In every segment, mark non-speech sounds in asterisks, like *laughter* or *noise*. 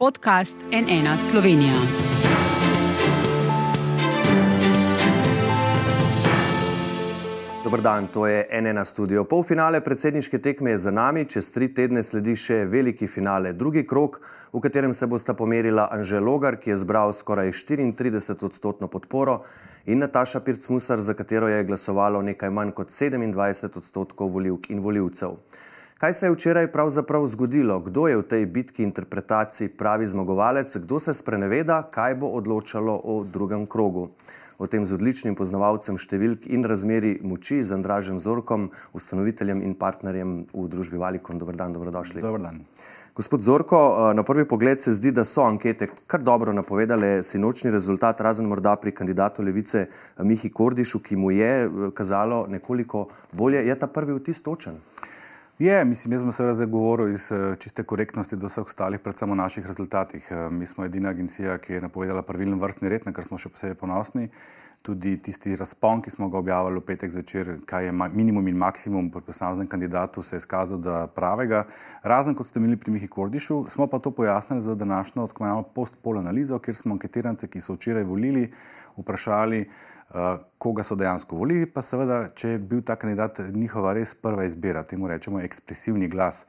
podcast NN Slovenija. Dobar dan, to je NN studio. Polfinale predsedniške tekme je za nami, čez tri tedne sledi še veliki finale, drugi krok, v katerem se bosta pomerila Anžel Logar, ki je zbral skoraj 34 odstotno podporo, in Nataša Pircmusar, za katero je glasovalo nekaj manj kot 27 odstotkov voljivk in voljivcev. Kaj se je včeraj pravzaprav zgodilo? Kdo je v tej bitki interpretaciji pravi zmagovalec, kdo se spreneveda, kaj bo odločalo o drugem krogu? O tem z odličnim poznavalcem številk in razmeri moči, z Andražem Zorkom, ustanoviteljem in partnerjem v družbi Valikon. Dobro dan, dobrodošli. Dobar dan. Gospod Zorko, na prvi pogled se zdi, da so ankete kar dobro napovedale sinočni rezultat, razen morda pri kandidatu Levice Mihi Kordišu, ki mu je kazalo nekoliko bolje. Je ta prvi vtis točen? Je, mislim, jaz sem seveda zdaj govoril iz čiste korektnosti do vseh ostalih, predvsem o naših rezultatih. Mi smo edina agencija, ki je napovedala pravilen vrstni red, na kar smo še posebej ponosni. Tudi tisti razpon, ki smo ga objavili v petek zvečer, kaj je minimum in maksimum pri posameznem kandidatu, se je izkazal, da pravega. Razen kot ste imeli pri Mihi Kordišu, smo pa to pojasnili za današnjo tako post-pol analizo, kjer smo anketirance, ki so včeraj volili, vprašali, koga so dejansko volili, pa seveda, če je bil ta kandidat njihova res prva izbira, temu rečemo ekspresivni glas.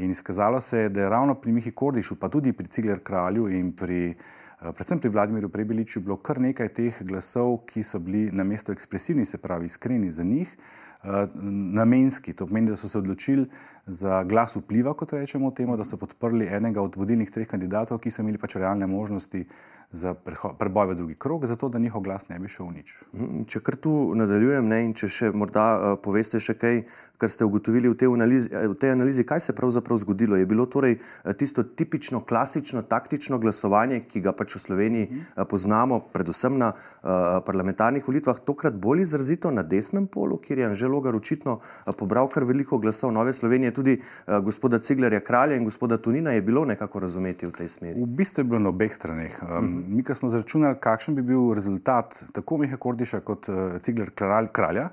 In izkazalo se je, da je ravno pri Mihi Kordišu, pa tudi pri Cigler Kralju in pri, uh, predvsem pri Vladimirju Prebeliču, bilo kar nekaj teh glasov, ki so bili na mesto ekspresivni, se pravi iskreni za njih, uh, namenski. To pomeni, da so se odločili za glas vpliva, kot rečemo temu, da so podprli enega od vodilnih treh kandidatov, ki so imeli pač realne možnosti za preboj v drugi krog, zato da njihov glas ne bi šel v nič. Mhm, če kar tu nadaljujem, ne, in če še morda uh, poveste še kaj, kar ste ugotovili v tej, analizi, v tej analizi, kaj se pravzaprav zgodilo. Je bilo torej tisto tipično, klasično, taktično glasovanje, ki ga pač v Sloveniji uh, poznamo, predvsem na uh, parlamentarnih volitvah, tokrat bolj izrazito na desnem polu, kjer je Anžel Logar očitno uh, pobral kar veliko glasov Nove Slovenije, tudi uh, gospoda Ciglerja Kralja in gospoda Tunina je bilo nekako razumeti v tej smeri. V bistvu je bilo na obeh straneh. Um, mi, ki smo zračunali, kakšen bi bil rezultat tako Miha Kordiša kot uh, Cigler kralj, kralja,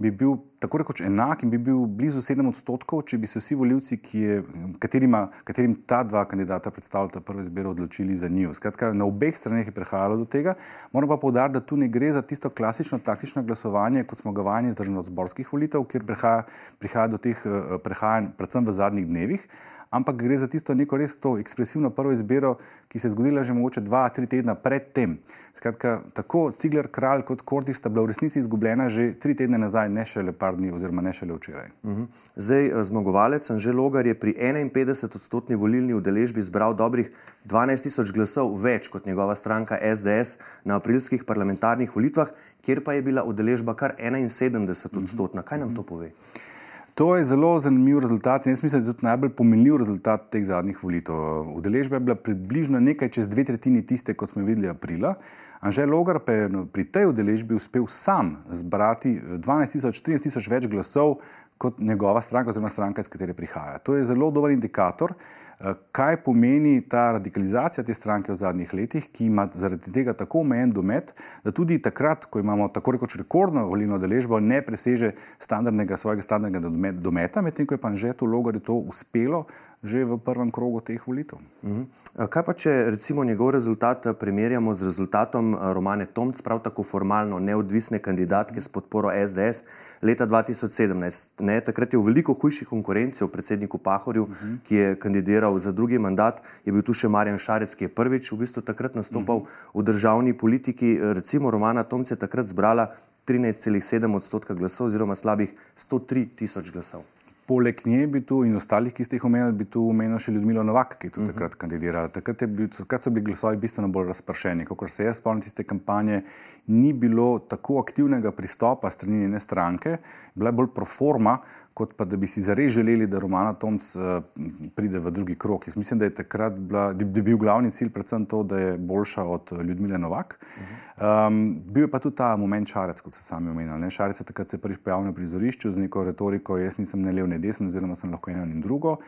bi bil tako rekoč enak in bi bil blizu 7 odstotkov, če bi se vsi voljivci, katerim ta dva kandidata predstavljata prvo izbiro, odločili za njih. Skratka, na obeh straneh je prihajalo do tega. Moram pa povdariti, da tu ne gre za tisto klasično taktično glasovanje, kot smo ga vajeni iz državno-zborskih volitev, kjer prihaja, prihaja do teh uh, prehajanj, predvsem v zadnjih dnevih ampak gre za tisto neko res to ekspresivno prvo izbiro, ki se je zgodila že mogoče dva, tri tedna pred tem. Skratka, tako Cigler, Kralj kot Kordiš sta bila v resnici izgubljena že tri tedne nazaj, ne šele par dni oziroma ne šele včeraj. Uh mhm. -huh. Zdaj, eh, zmagovalec Anžel Logar je pri 51 odstotni volilni udeležbi zbral dobrih 12 tisoč glasov več kot njegova stranka SDS na aprilskih parlamentarnih volitvah, kjer pa je bila udeležba kar 71 odstotna. Kaj nam to pove? Uh -huh. To je zelo zanimiv rezultat in jaz mislim, da je tudi najbolj pomenljiv rezultat teh zadnjih volitev. Udeležba je bila približno nekaj čez dve tretjini tiste, kot smo videli aprila. Anžel Logar pa je pri tej udeležbi uspel sam zbrati 12 tisoč, 13 tisoč več glasov kot njegova stranka oziroma stranka, iz katere prihaja. To je zelo dober indikator, Eh, kaj pomeni ta radikalizacija te stranke v zadnjih letih, ki ima zaradi tega tako omejen domet, da tudi takrat, ko imamo tako rekoč rekordno volilno deležbo, ne preseže standardnega svojega standardnega dometa, medtem ko je pa že to logori to uspelo že v prvem krogu teh volitev. Mhm. Kaj pa, če recimo njegov rezultat eh, primerjamo z rezultatom eh, Romane Tomc, prav tako formalno neodvisne kandidatke s podporo SDS leta 2017? Ne, takrat je v veliko hujši konkurenci v predsedniku Pahorju, uh mhm. -huh. ki je kandidiral za drugi mandat, je bil tu še Marjan Šarec, ki je prvič v bistvu takrat nastopal uh mhm. -huh. v državni politiki. Recimo Romana Tomc je takrat zbrala 13,7 odstotka glasov oziroma slabih 103 tisoč glasov. Poleg nje bi tu in ostalih, ki ste jih omenili, bi tu omenil še Ljudmilo Novak, ki je tu uh -huh. takrat kandidirala. Takrat, bil, takrat so bili glasovi bistveno bolj razpršeni. Kot se jaz spomnim tiste kampanje, ni bilo tako aktivnega pristopa strani njene stranke, bila je bolj proforma, kot pa da bi si zares želeli, da Romana Tomc uh, pride v drugi krok. Jaz mislim, da je takrat bila, da bi bil glavni cilj predvsem to, da je boljša od Ljudmile Novak. Uh -huh. Um, bil je pa tudi ta moment šarec, kot ste sami omenili. Šarec je takrat se prvič pojavil na prizorišču z neko retoriko, jaz nisem ne lev, ne desen, oziroma sem lahko eno in drugo.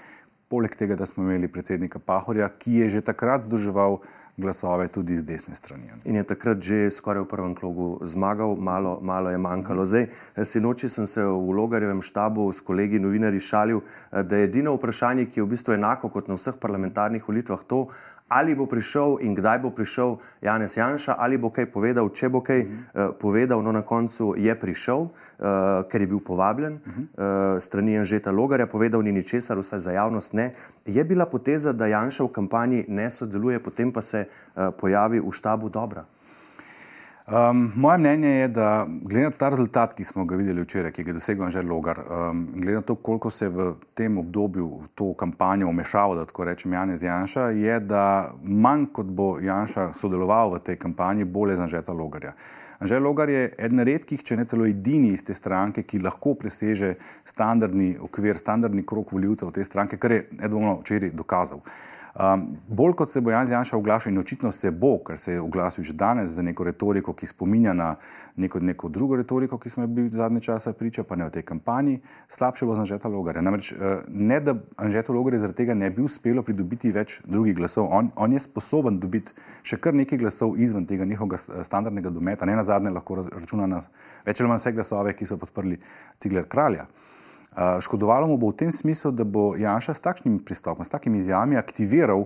Poleg tega, da smo imeli predsednika Pahorja, ki je že takrat združeval glasove tudi z desne strani. In je takrat že skoraj v prvem krogu zmagal, malo, malo je manjkalo. Zdaj, sinoči sem se v Logarjevem štabu s kolegi novinarji šalil, da je edino vprašanje, ki je v bistvu enako kot na vseh parlamentarnih volitvah, to, ali bo prišel in kdaj bo prišel Janez Janša, ali bo kaj povedal, če bo kaj uh, povedal. No, na koncu je prišel, uh, ker je bil povabljen uh, strani Anžeta Logarja, povedal ni ničesar, vsaj za javnost ne. Je bila poteza, da Janša v kampanji ne sodeluje, potem pa se uh, pojavi v štabu dobra. Um, moje mnenje je, da glede na ta rezultat, ki smo ga videli včeraj, ki ga je dosegel že Logar, um, glede na to, koliko se je v tem obdobju v to kampanjo umešalo, da tako rečem, Janez Janša, je, da manj kot bo Janša sodeloval v tej kampanji, bolje za Žeta Logarja. Anžel Logar je eden redkih, če ne celo edini iz te stranke, ki lahko preseže standardni okvir, standardni krok voljivcev te stranke, kar je nedvomno včeraj dokazal. Um, bolj kot se bo Jan Janša oglašal in očitno se bo, ker se je oglasil že danes za neko retoriko, ki spominja na neko, neko drugo retoriko, ki smo bili zadnje čase priča, pa ne v tej kampanji, slabše bo za Anžeta Logarja. Namreč uh, ne, da Anžeta Logarja zaradi tega ne bi uspelo pridobiti več drugih glasov. On, on je sposoben dobiti še kar nekaj glasov izven tega njihovega standardnega dometa. Ne na zadnje lahko računa na več ali manj vse glasove, ki so podprli Cigler kralja. Škodovalo mu bo v tem smislu, da bo Janša s takšnim pristopom, s takimi izjavami aktiviral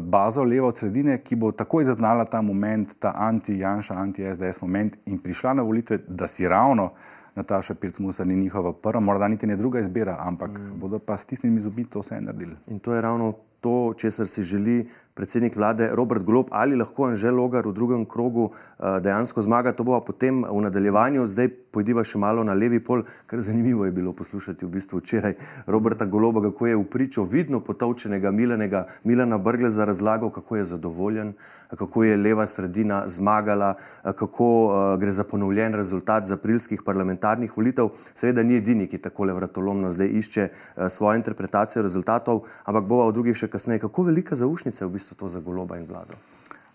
bazo levo od sredine, ki bo takoj zaznala ta moment, ta anti-Janša, anti-SDS moment in prišla na volitve, da si ravno Nataša Pirc-Musa ni njihova prva, morda niti ne druga izbira, ampak mm. bodo pa s tistimi zubi to vse naredili. In to je ravno to, česar si želi predsednik vlade Robert Golob ali lahko Anžel Logar v drugem krogu uh, dejansko zmaga. To bo potem v nadaljevanju. Zdaj pojdiva še malo na levi pol, ker zanimivo je bilo poslušati v bistvu včeraj Roberta Goloba, kako je v pričo vidno potovčenega Milenega, Milena Brgleza razlagal, kako je zadovoljen, kako je leva sredina zmagala, kako uh, gre za ponovljen rezultat z aprilskih parlamentarnih volitev. Seveda ni edini, ki takole vratolomno zdaj išče svojo interpretacijo rezultatov, ampak bova v drugih še kasneje. Kako velika zaušnica je v bistvu bistvu to za goloba in vlado?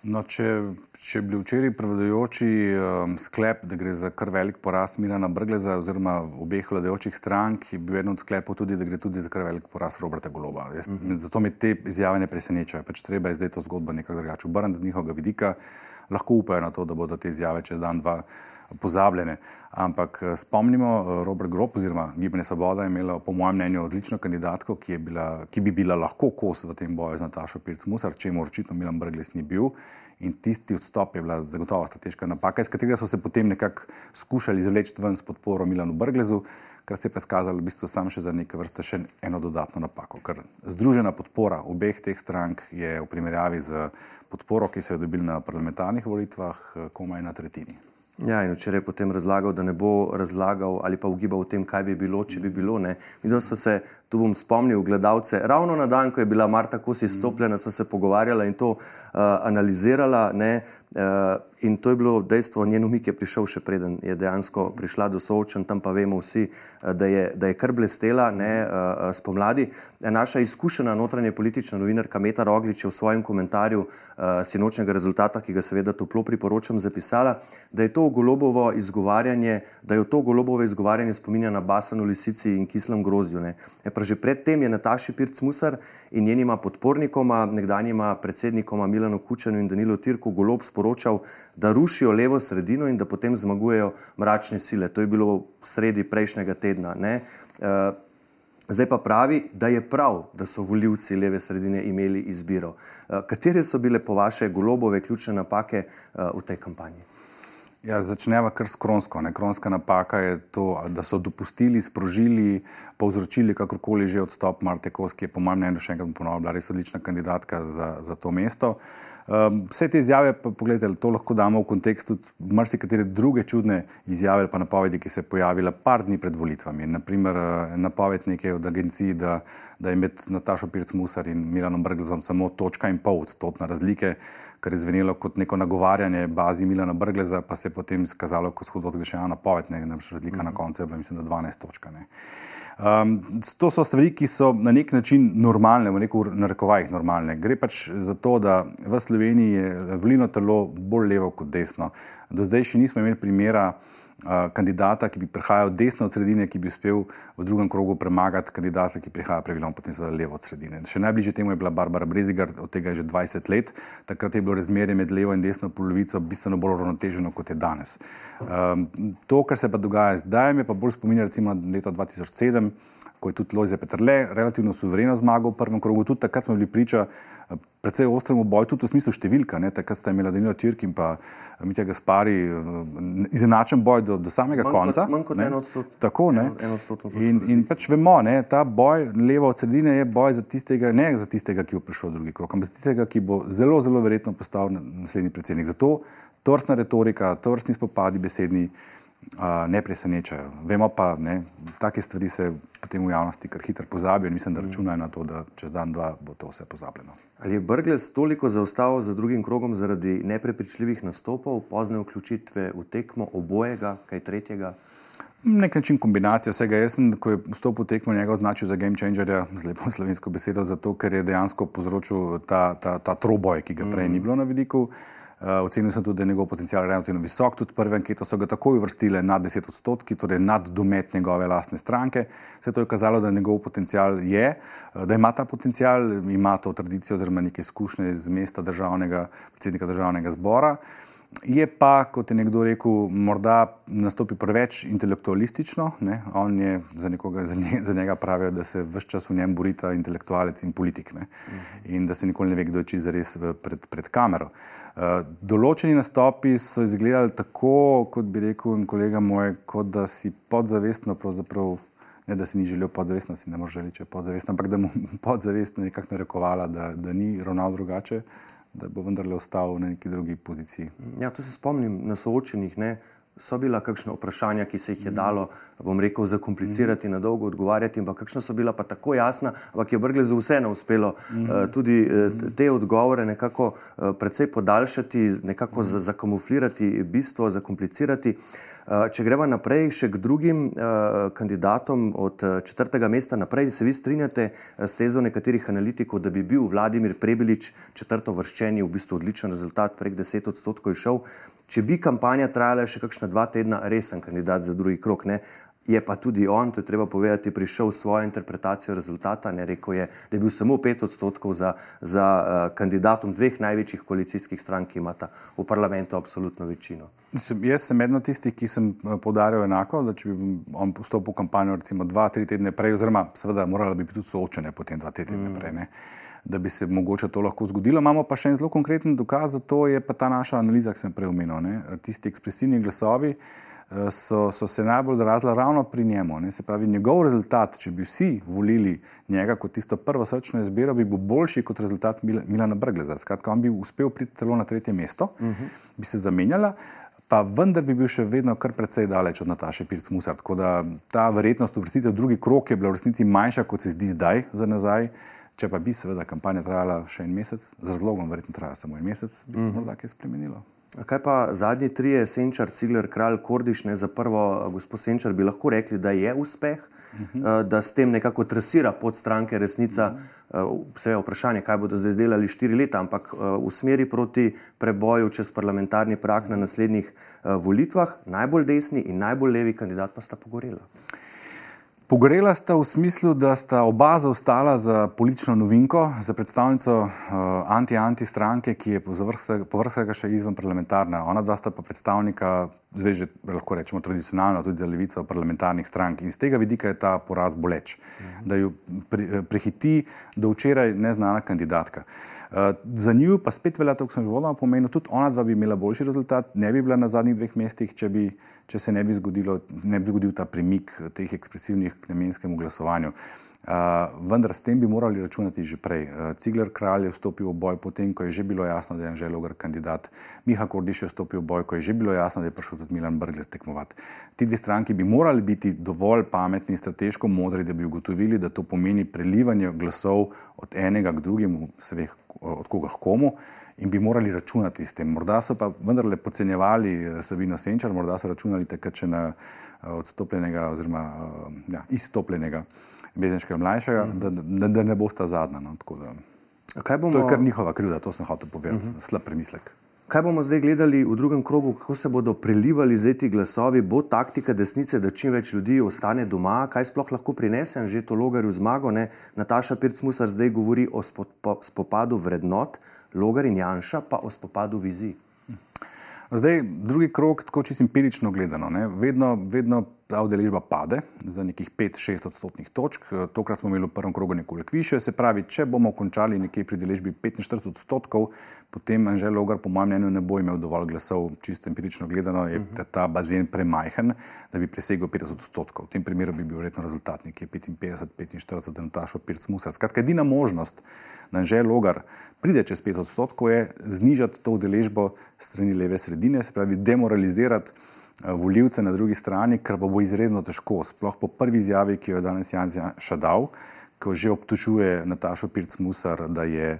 No, če, če bil včeraj prevladujoči um, sklep, da gre za kar velik porast Mirana Brgleza oziroma obeh vladajočih strank, je bil eden od sklepov tudi, da gre tudi za kar velik porast Roberta Goloba. Jaz, uh mhm. -huh. Zato me te izjave ne presenečajo. Pač treba je zdaj to zgodbo nekako drugače obrniti z njihovega vidika. Lahko upajo na to, da bodo te izjave čez dan, dva pozabljene. Ampak eh, spomnimo, eh, Robert Grop oziroma Gibanje Svoboda je imelo, po mojem mnenju, odlično kandidatko, ki, bila, ki bi bila lahko kos v tem boju z Natašo Pirc-Musar, če mu očitno Milan Brgles ni bil. In tisti odstop je bila zagotovo strateška napaka, iz katerega so se potem nekako skušali izvleči ven s podporo Milanu Brglezu, kar se je pa skazalo v bistvu samo še za neke vrste še eno dodatno napako. Ker združena podpora obeh teh strank je v primerjavi z podporo, ki so jo dobili na parlamentarnih volitvah, komaj na tretjini. Ja, in včeraj je potem razlagal, da ne bo razlagal ali pa ugibal o tem, kaj bi bilo, če bi bilo. Videl sem se, tu bom spomnil, gledalce, ravno na dan, ko je bila Marta Kosi stopljena, so se pogovarjala in to uh, analizirala. Ne, uh, in to je bilo dejstvo, njen umik je prišel še preden je dejansko prišla do soočen, tam pa vemo vsi, uh, da, je, da je kar blestela ne, uh, spomladi. Naša izkušena notranja politična novinarka Meta Roglič je v svojem komentarju uh, sinočnega rezultata, ki ga seveda toplo priporočam, zapisala, da je to golobovo izgovarjanje, da je to golobovo izgovarjanje spominja na basanu lisici in kislem grozdju. Ne. Pa že predtem je Nataši Pirc-Musar in njenima podpornikoma, nekdanjima predsednikoma Milano Kučanu in Danilo Tirku, golob sporočal, da rušijo levo sredino in da potem zmagujejo mračne sile. To je bilo sredi prejšnjega tedna. Ne? Eh, zdaj pa pravi, da je prav, da so voljivci leve sredine imeli izbiro. Eh, katere so bile po vaše golobove ključne napake eh, v tej kampanji? Ja, začnemo kar s kronsko. Ne? Kronska napaka je to, da so dopustili, sprožili, povzročili kakorkoli že odstop Marte Kos, ki je po mojem mnenju še enkrat ponovila, bila res odlična kandidatka za, za to mesto. Um, vse te izjave, pa pogledajte, to lahko damo v kontekst tudi marsikatere druge čudne izjave ali napovedi, ki se je pojavila par dni pred volitvami. Naprimer, eh, napoved neke od agencij, da, da je med Natašo Pirc-Musar in Milanom Brglezom samo točka in pol odstotna razlike kar je zvenelo kot neko nagovarjanje bazi Milana Brgleza, pa se je potem izkazalo kot hudo zgrešena napoved, ne vem, razlika mm -hmm. na koncu je bila, mislim, da 12 točk. Um, to so stvari, ki so na nek način normalne, v neko narekovajih normalne. Gre pač za to, da v Sloveniji je volilno telo bolj levo kot desno. Do zdaj še nismo imeli primera, kandidata, ki bi prihajal desno od sredine, ki bi uspel v drugem krogu premagati kandidata, ki prihaja praviloma potem seveda levo od sredine. Še najbližje temu je bila Barbara Brezigar, od tega je že 20 let. Takrat je bilo razmerje med levo in desno polovico bistveno bolj uravnoteženo, kot je danes. Um, to, kar se pa dogaja zdaj, me pa bolj spominja recimo na leto 2007, ko je tudi Lojze Petrle relativno suvereno zmagal v prvem krogu, tudi takrat smo bili priča eh, precej ostremu boju, tudi v smislu številka, ne? takrat sta imela Danilo Tirk in pa eh, Mitja Gaspari izenačen boj do, do samega manj konca. Kot, manj kot en odstotek. Tako, ne? In, in pač vemo, ne, ta boj levo od sredine je boj za tistega, ne za tistega, ki bo prišel drugi krok, ampak za tistega, ki bo zelo, zelo verjetno postal naslednji predsednik. Zato tovrstna retorika, tovrstni spopadi besedni uh, ne presenečajo. Vemo pa, da take stvari se potem v javnosti kar hitro pozabijo in mislim, da računajo na to, da čez dan, dva bo to vse pozabljeno. Ali je Brgles toliko zaostal za drugim krogom zaradi neprepričljivih nastopov, pozne vključitve v tekmo obojega, kaj tretjega? Nek način kombinacije vsega. Jaz sem, ko je vstopil v tekmo, njega označil za game changerja, *laughs* z lepo slovensko besedo, zato ker je dejansko povzročil ta, ta, ta troboj, ki ga prej mm. ni bilo na vidiku. Uh, ocenil sem tudi, da je njegov potencial relativno visok. Tudi prve ankete so ga takoj uvrstile nad 10 odstotki, torej nad domet njegove lastne stranke. Vse to je kazalo, da njegov potencial je, uh, da ima ta potencial, ima to tradicijo oziroma neke izkušnje iz mesta državnega, predsednika državnega zbora. Je pa, kot je nekdo rekel, morda nastopi preveč intelektualistično. Ne? On je za, nekoga, za, nje, za njega pravijo, da se vse čas v njem borita intelektualec in politik ne? in da se nikoli ne ve, kdo je čisto res pred, pred kamero. Uh, določeni nastopi so izgledali tako, kot bi rekel kolega moj, kot da si podzavestno, ne da si ni želel podzavestno, si ne more želeti, če je podzavestno, ampak da mu *laughs* podzavestno nekako narekovala, da, da ni ravnal drugače da bo vendarle ostal na neki drugi poziciji. Ja, to se spomnim na soočenih. Ne? So bila kakšna vprašanja, ki se jih je dalo, bom rekel, zakomplicirati, na dolgo odgovarjati, ampak kakšna so bila pa tako jasna, ampak je Brgle za vseeno uspelo uh, tudi uh, te odgovore nekako uh, precej podaljšati, nekako zakamuflirati bistvo, zakomplicirati. Uh, če gremo naprej še k drugim uh, kandidatom od uh, četrtega mesta naprej, se vi strinjate s tezo nekaterih analitikov, da bi bil Vladimir Prebelič četrto vrščeni v bistvu odličen rezultat, prek 10 odstotkov je šel. Če bi kampanja trajala še kakšna dva tedna, resen kandidat za drugi krok, ne? Je pa tudi on, to je treba povedati, prišel s svojo interpretacijo rezultata. Ne rekel je, da je bil samo pet odstotkov za, za uh, kandidatom dveh največjih koalicijskih strank, ki imata v parlamentu absolutno večino. Sem, jaz sem eden od tistih, ki sem eh, podaril enako, da če bi on vstopil v kampanjo recimo dva, tri tedne prej, oziroma seveda morala bi biti tudi soočene potem dva tedne mm. prej. Ne? da bi se mogoče to lahko zgodilo. Imamo pa še en zelo konkreten dokaz to, je pa ta naša analiza, ki sem prej omenil. Tisti ekspresivni glasovi, uh, so, so se najbolj odrazila ravno pri njemu. Ne? Se pravi, njegov rezultat, če bi vsi volili njega kot tisto prvo srčno izbiro, bi bil boljši kot rezultat Mil Milana Brgleza. Skratka, on bi uspel priti celo na tretje mesto, uh -huh. bi se zamenjala. Pa vendar bi bil še vedno kar precej daleč od Nataše Pirc-Musar. Tako da ta verjetnost uvrstitve v drugi krok je bila v resnici manjša, kot se zdi zdaj za nazaj. Če pa bi seveda kampanja trajala še en mesec, z razlogom verjetno traja samo en mesec, bi se mhm. morda kaj spremenilo. Kaj pa zadnji trije, Senčar, Cigler, Kralj, Kordiš, ne za prvo, gospod Senčar, bi lahko rekli, da je uspeh, uh eh, -huh. da s tem nekako trasira pod stranke resnica. Uh -huh. Vse je vprašanje, kaj bodo zdaj delali štiri leta, ampak eh, v smeri proti preboju čez parlamentarni prak na naslednjih eh, volitvah, najbolj desni in najbolj levi kandidat pa sta pogorela. Pogorela sta v smislu, da sta oba zaostala za politično novinko, za predstavnico uh, anti-anti stranke, ki je povrh vsega še izven parlamentarna. Ona dva sta pa predstavnika, zdaj že lahko rečemo tradicionalno, tudi za levico parlamentarnih strank. In z tega vidika je ta poraz boleč, mhm. da jo pre, prehiti do včeraj neznana kandidatka. Uh, za njo pa spet velja to, kar sem že vodila pomenil, tudi ona dva bi imela boljši rezultat, ne bi bila na zadnjih dveh mestih, če bi če se ne bi, zgodilo, ne bi zgodil ta premik teh ekspresivnih k namenskemu glasovanju. Uh, vendar s tem bi morali računati že prej. Uh, Cigler kralj je vstopil v boj, potem ko je že bilo jasno, da je Anžel Ogr kandidat. Miha Kordiš je vstopil v boj, ko je že bilo jasno, da je prišel tudi Milan Brgles tekmovati. Ti dve stranki bi morali biti dovolj pametni in strateško modri, da bi ugotovili, da to pomeni prelivanje glasov od enega k drugemu, se ve, od koga k komu. In bi morali računati s tem. Morda so pa vendarle podcenjevali eh, Sabino Senčar, morda so računali takrat še na eh, odstopljenega oziroma eh, ja, izstopljenega Bezenškega mlajšega, mm -hmm. da, da, da ne bo sta zadnja. No, bomo... To je kar njihova krivda, to sem hotel povedati, mm -hmm. slab premislek. Kaj bomo zdaj gledali v drugem krogu, kako se bodo prelivali zdaj ti glasovi, bo taktika desnice, da čim več ljudi ostane doma, kaj sploh lahko prinese, že to logarju zmago. Ne? Nataša Pirc-Musar zdaj govori o spopadu vrednot, Logar in Janša pa o spopadu vizij. Zdaj, drugi krok, tako čisto empirično gledano, ne, vedno, vedno ta udeležba pade za nekih 5-6 odstotnih točk. Tokrat smo imeli v prvem krogu nekoliko više. Se pravi, če bomo končali nekje pri deležbi 45 odstotkov, potem Anžel Logar, po mojem mnenju, ne bo imel dovolj glasov, čisto empirično gledano, je ta, ta bazen premajhen, da bi presegel 50 odstotkov. V tem primeru bi bil verjetno rezultat nekje 55-45 za Natašo Pirc-Musar. Skratka, edina možnost, da Anžel Logar pride čez 5 odstotkov, je znižati to udeležbo strani leve sredine, se pravi demoralizirati eh, voljivce na drugi strani, kar pa bo izredno težko, sploh po prvi izjavi, ki jo je danes Jan Šadal, ko že obtožuje Natašo Pirc-Musar, da je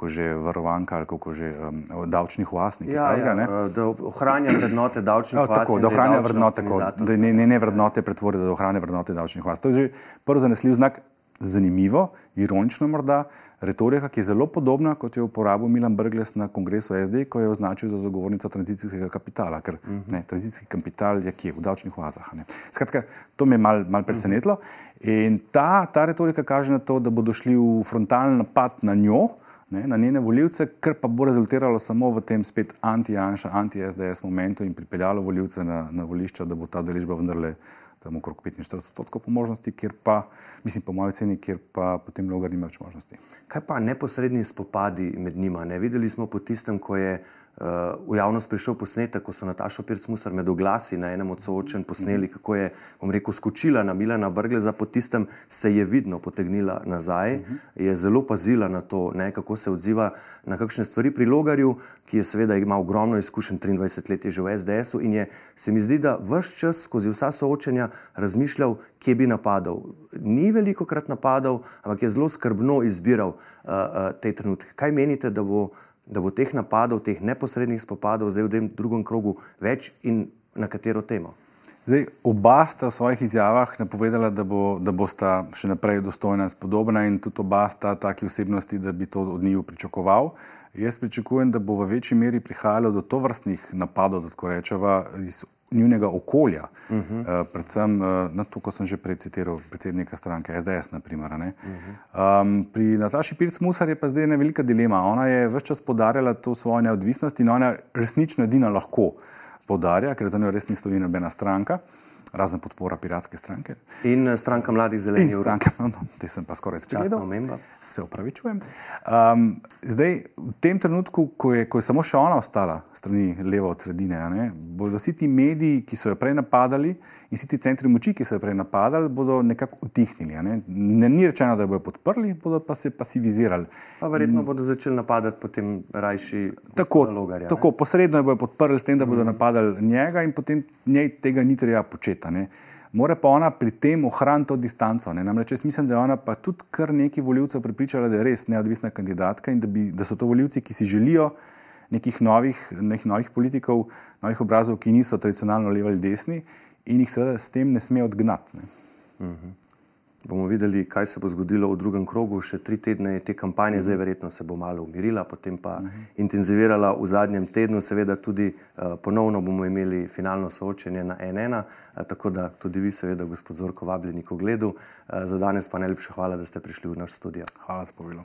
kako že varovanka ali kako že um, davčnih vlastnikov. Ja, ja, da ohranja vrednote davčnih vlastnikov. Tako, da ohranja vrednote, da ne, ne, ne vrednote pretvori, da ohranja vrednote davčnih vlastnikov. To je že prvi zanesljiv znak, zanimivo, ironično morda, retorika, ki je zelo podobna, kot je uporabil Milan Brgles na kongresu SD, ko je označil za zagovornico tranzicijskega kapitala, ker uh. -huh. ne, tranzicijski kapital je kje v davčnih oazah. Skratka, to me je mal, mal presenetilo. In ta, ta retorika kaže na to, da bodo šli v frontalen napad na njo, ne, na njene voljivce, kar pa bo rezultiralo samo v tem spet anti-Janša, anti-SDS momentu in pripeljalo voljivce na, na volišča, da bo ta deležba vendarle tam okrog 45 odstotkov po možnosti, kjer pa, mislim, po mojem ceni, kjer pa potem logar nima več možnosti. Kaj pa neposredni spopadi med njima? Ne? Videli smo po tistem, ko je v javnost prišel posnetek, ko so Natašo Pirc-Musar med oglasi na enem od soočen posneli, kako je, bom rekel, skočila na Milana Brgleza, po tistem se je vidno potegnila nazaj, uh. -huh. je zelo pazila na to, ne, kako se odziva na kakšne stvari pri Logarju, ki je seveda ima ogromno izkušenj, 23 let je že v SDS-u in je, se mi zdi, da vse čas skozi vsa soočenja razmišljal, kje bi napadal. Ni veliko krat napadal, ampak je zelo skrbno izbiral uh, uh, te trenutke. Kaj menite, da bo da bo teh napadov, teh neposrednih spopadov zdaj v tem drugem krogu več in na katero temo? Zdaj, oba sta v svojih izjavah napovedala, da, bo, da bosta še naprej dostojna in spodobna, in tudi oba sta taki osebnosti, da bi to od njiju pričakoval. Jaz pričakujem, da bo v večji meri prihajalo do tovrstnih napadov, da tako rečemo, iz njunega okolja, uh -huh. uh, predvsem uh, na to, ko sem že prej citiral predsednika stranke SDS. Naprimer, uh -huh. um, pri Nataši Pirc-Musar je pa zdaj ena velika dilema. Ona je vse čas podarjala to svojo neodvisnost in ona resnično edina lahko podarja, ker za njo res ni stoji nobena stranka. Uh, razen podpora piratske stranke. In eh, stranka mladih zelenih. Stranka, no, no, te sem pa skoraj spregledal. Se upravičujem. Um, zdaj, v tem trenutku, ko je, ko je samo še ona ostala strani levo od sredine, ne, bodo vsi ti mediji, ki so jo prej napadali, in vsi ti centri moči, ki so jo prej napadali, bodo nekako utihnili. Ne? Ne, ni rečeno, da jo bodo podprli, bodo pa se pasivizirali. Pa verjetno bodo začeli napadati potem rajši tako, logarja, tako posredno jo bodo podprli s tem, da bodo mm. napadali njega in potem njej tega ni treba početi. Mora pa ona pri tem ohraniti to distanco. Ne? Namreč jaz mislim, da je ona pa tudi kar nekaj voljivcev pripričala, da je res neodvisna kandidatka in da, bi, da so to voljivci, ki si želijo nekih novih, nekih novih politikov, novih obrazov, ki niso tradicionalno levi ali desni in jih seveda s tem ne sme odgnati. Ne. Uh mhm. -huh. Bomo videli, kaj se bo zgodilo v drugem krogu, še tri tedne te kampanje, uh -huh. zdaj verjetno se bo malo umirila, potem pa uh mhm. -huh. intenzivirala v zadnjem tednu, seveda tudi uh, ponovno bomo imeli finalno soočenje na NN, uh, tako da tudi vi, seveda, gospod Zorko, vabljeni k ogledu. Uh, za danes pa najlepša hvala, da ste prišli v naš studio. Hvala za povilo.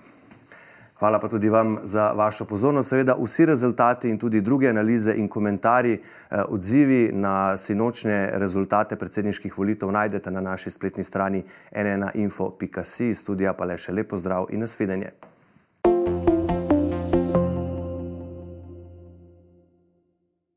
Hvala pa tudi vam za vašo pozornost. Seveda vsi rezultati in tudi druge analize in komentarji, eh, odzivi na sinočne rezultate predsedniških volitev najdete na naši spletni strani nnainfo.si. Studija pa le še lepo zdrav in nasvidenje.